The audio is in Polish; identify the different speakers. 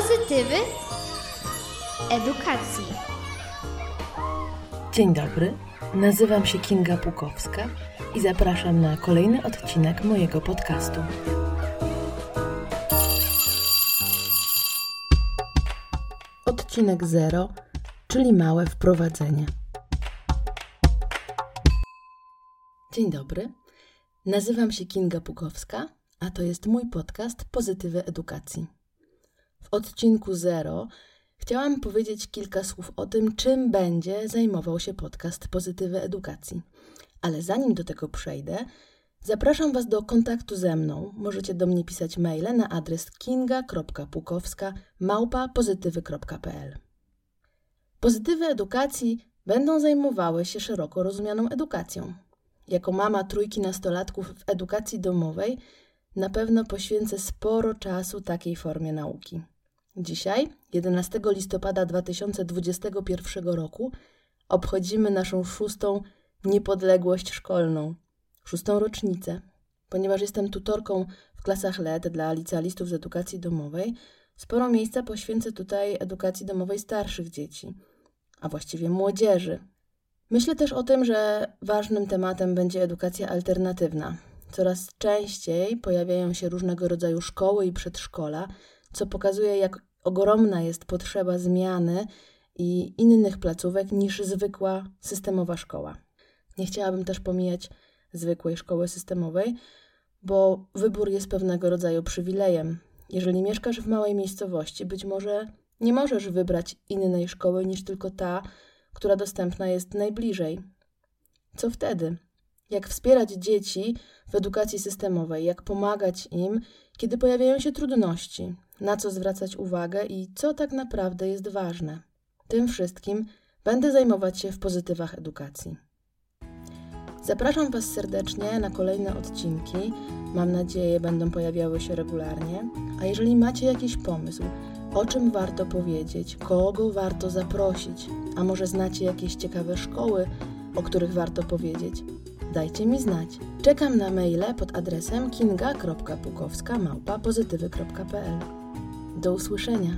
Speaker 1: Pozytywy edukacji.
Speaker 2: Dzień dobry, nazywam się Kinga Pukowska i zapraszam na kolejny odcinek mojego podcastu. Odcinek 0, czyli małe wprowadzenie. Dzień dobry, nazywam się Kinga Pukowska, a to jest mój podcast Pozytywy Edukacji. W odcinku 0 chciałam powiedzieć kilka słów o tym, czym będzie zajmował się podcast Pozytywy Edukacji. Ale zanim do tego przejdę, zapraszam Was do kontaktu ze mną. Możecie do mnie pisać maile na adres kinga.pukowska Pozytywy edukacji będą zajmowały się szeroko rozumianą edukacją. Jako mama trójki nastolatków w edukacji domowej na pewno poświęcę sporo czasu takiej formie nauki. Dzisiaj, 11 listopada 2021 roku, obchodzimy naszą szóstą niepodległość szkolną, szóstą rocznicę. Ponieważ jestem tutorką w klasach LED dla licealistów z edukacji domowej, sporo miejsca poświęcę tutaj edukacji domowej starszych dzieci, a właściwie młodzieży. Myślę też o tym, że ważnym tematem będzie edukacja alternatywna. Coraz częściej pojawiają się różnego rodzaju szkoły i przedszkola, co pokazuje, jak ogromna jest potrzeba zmiany i innych placówek niż zwykła systemowa szkoła. Nie chciałabym też pomijać zwykłej szkoły systemowej, bo wybór jest pewnego rodzaju przywilejem. Jeżeli mieszkasz w małej miejscowości, być może nie możesz wybrać innej szkoły niż tylko ta, która dostępna jest najbliżej. Co wtedy? Jak wspierać dzieci w edukacji systemowej, jak pomagać im, kiedy pojawiają się trudności, na co zwracać uwagę i co tak naprawdę jest ważne. Tym wszystkim będę zajmować się w pozytywach edukacji. Zapraszam Was serdecznie na kolejne odcinki. Mam nadzieję, będą pojawiały się regularnie. A jeżeli macie jakiś pomysł, o czym warto powiedzieć, kogo warto zaprosić, a może znacie jakieś ciekawe szkoły, o których warto powiedzieć, dajcie mi znać. Czekam na maile pod adresem kinga.pukowska.pozytywy.pl. Do usłyszenia.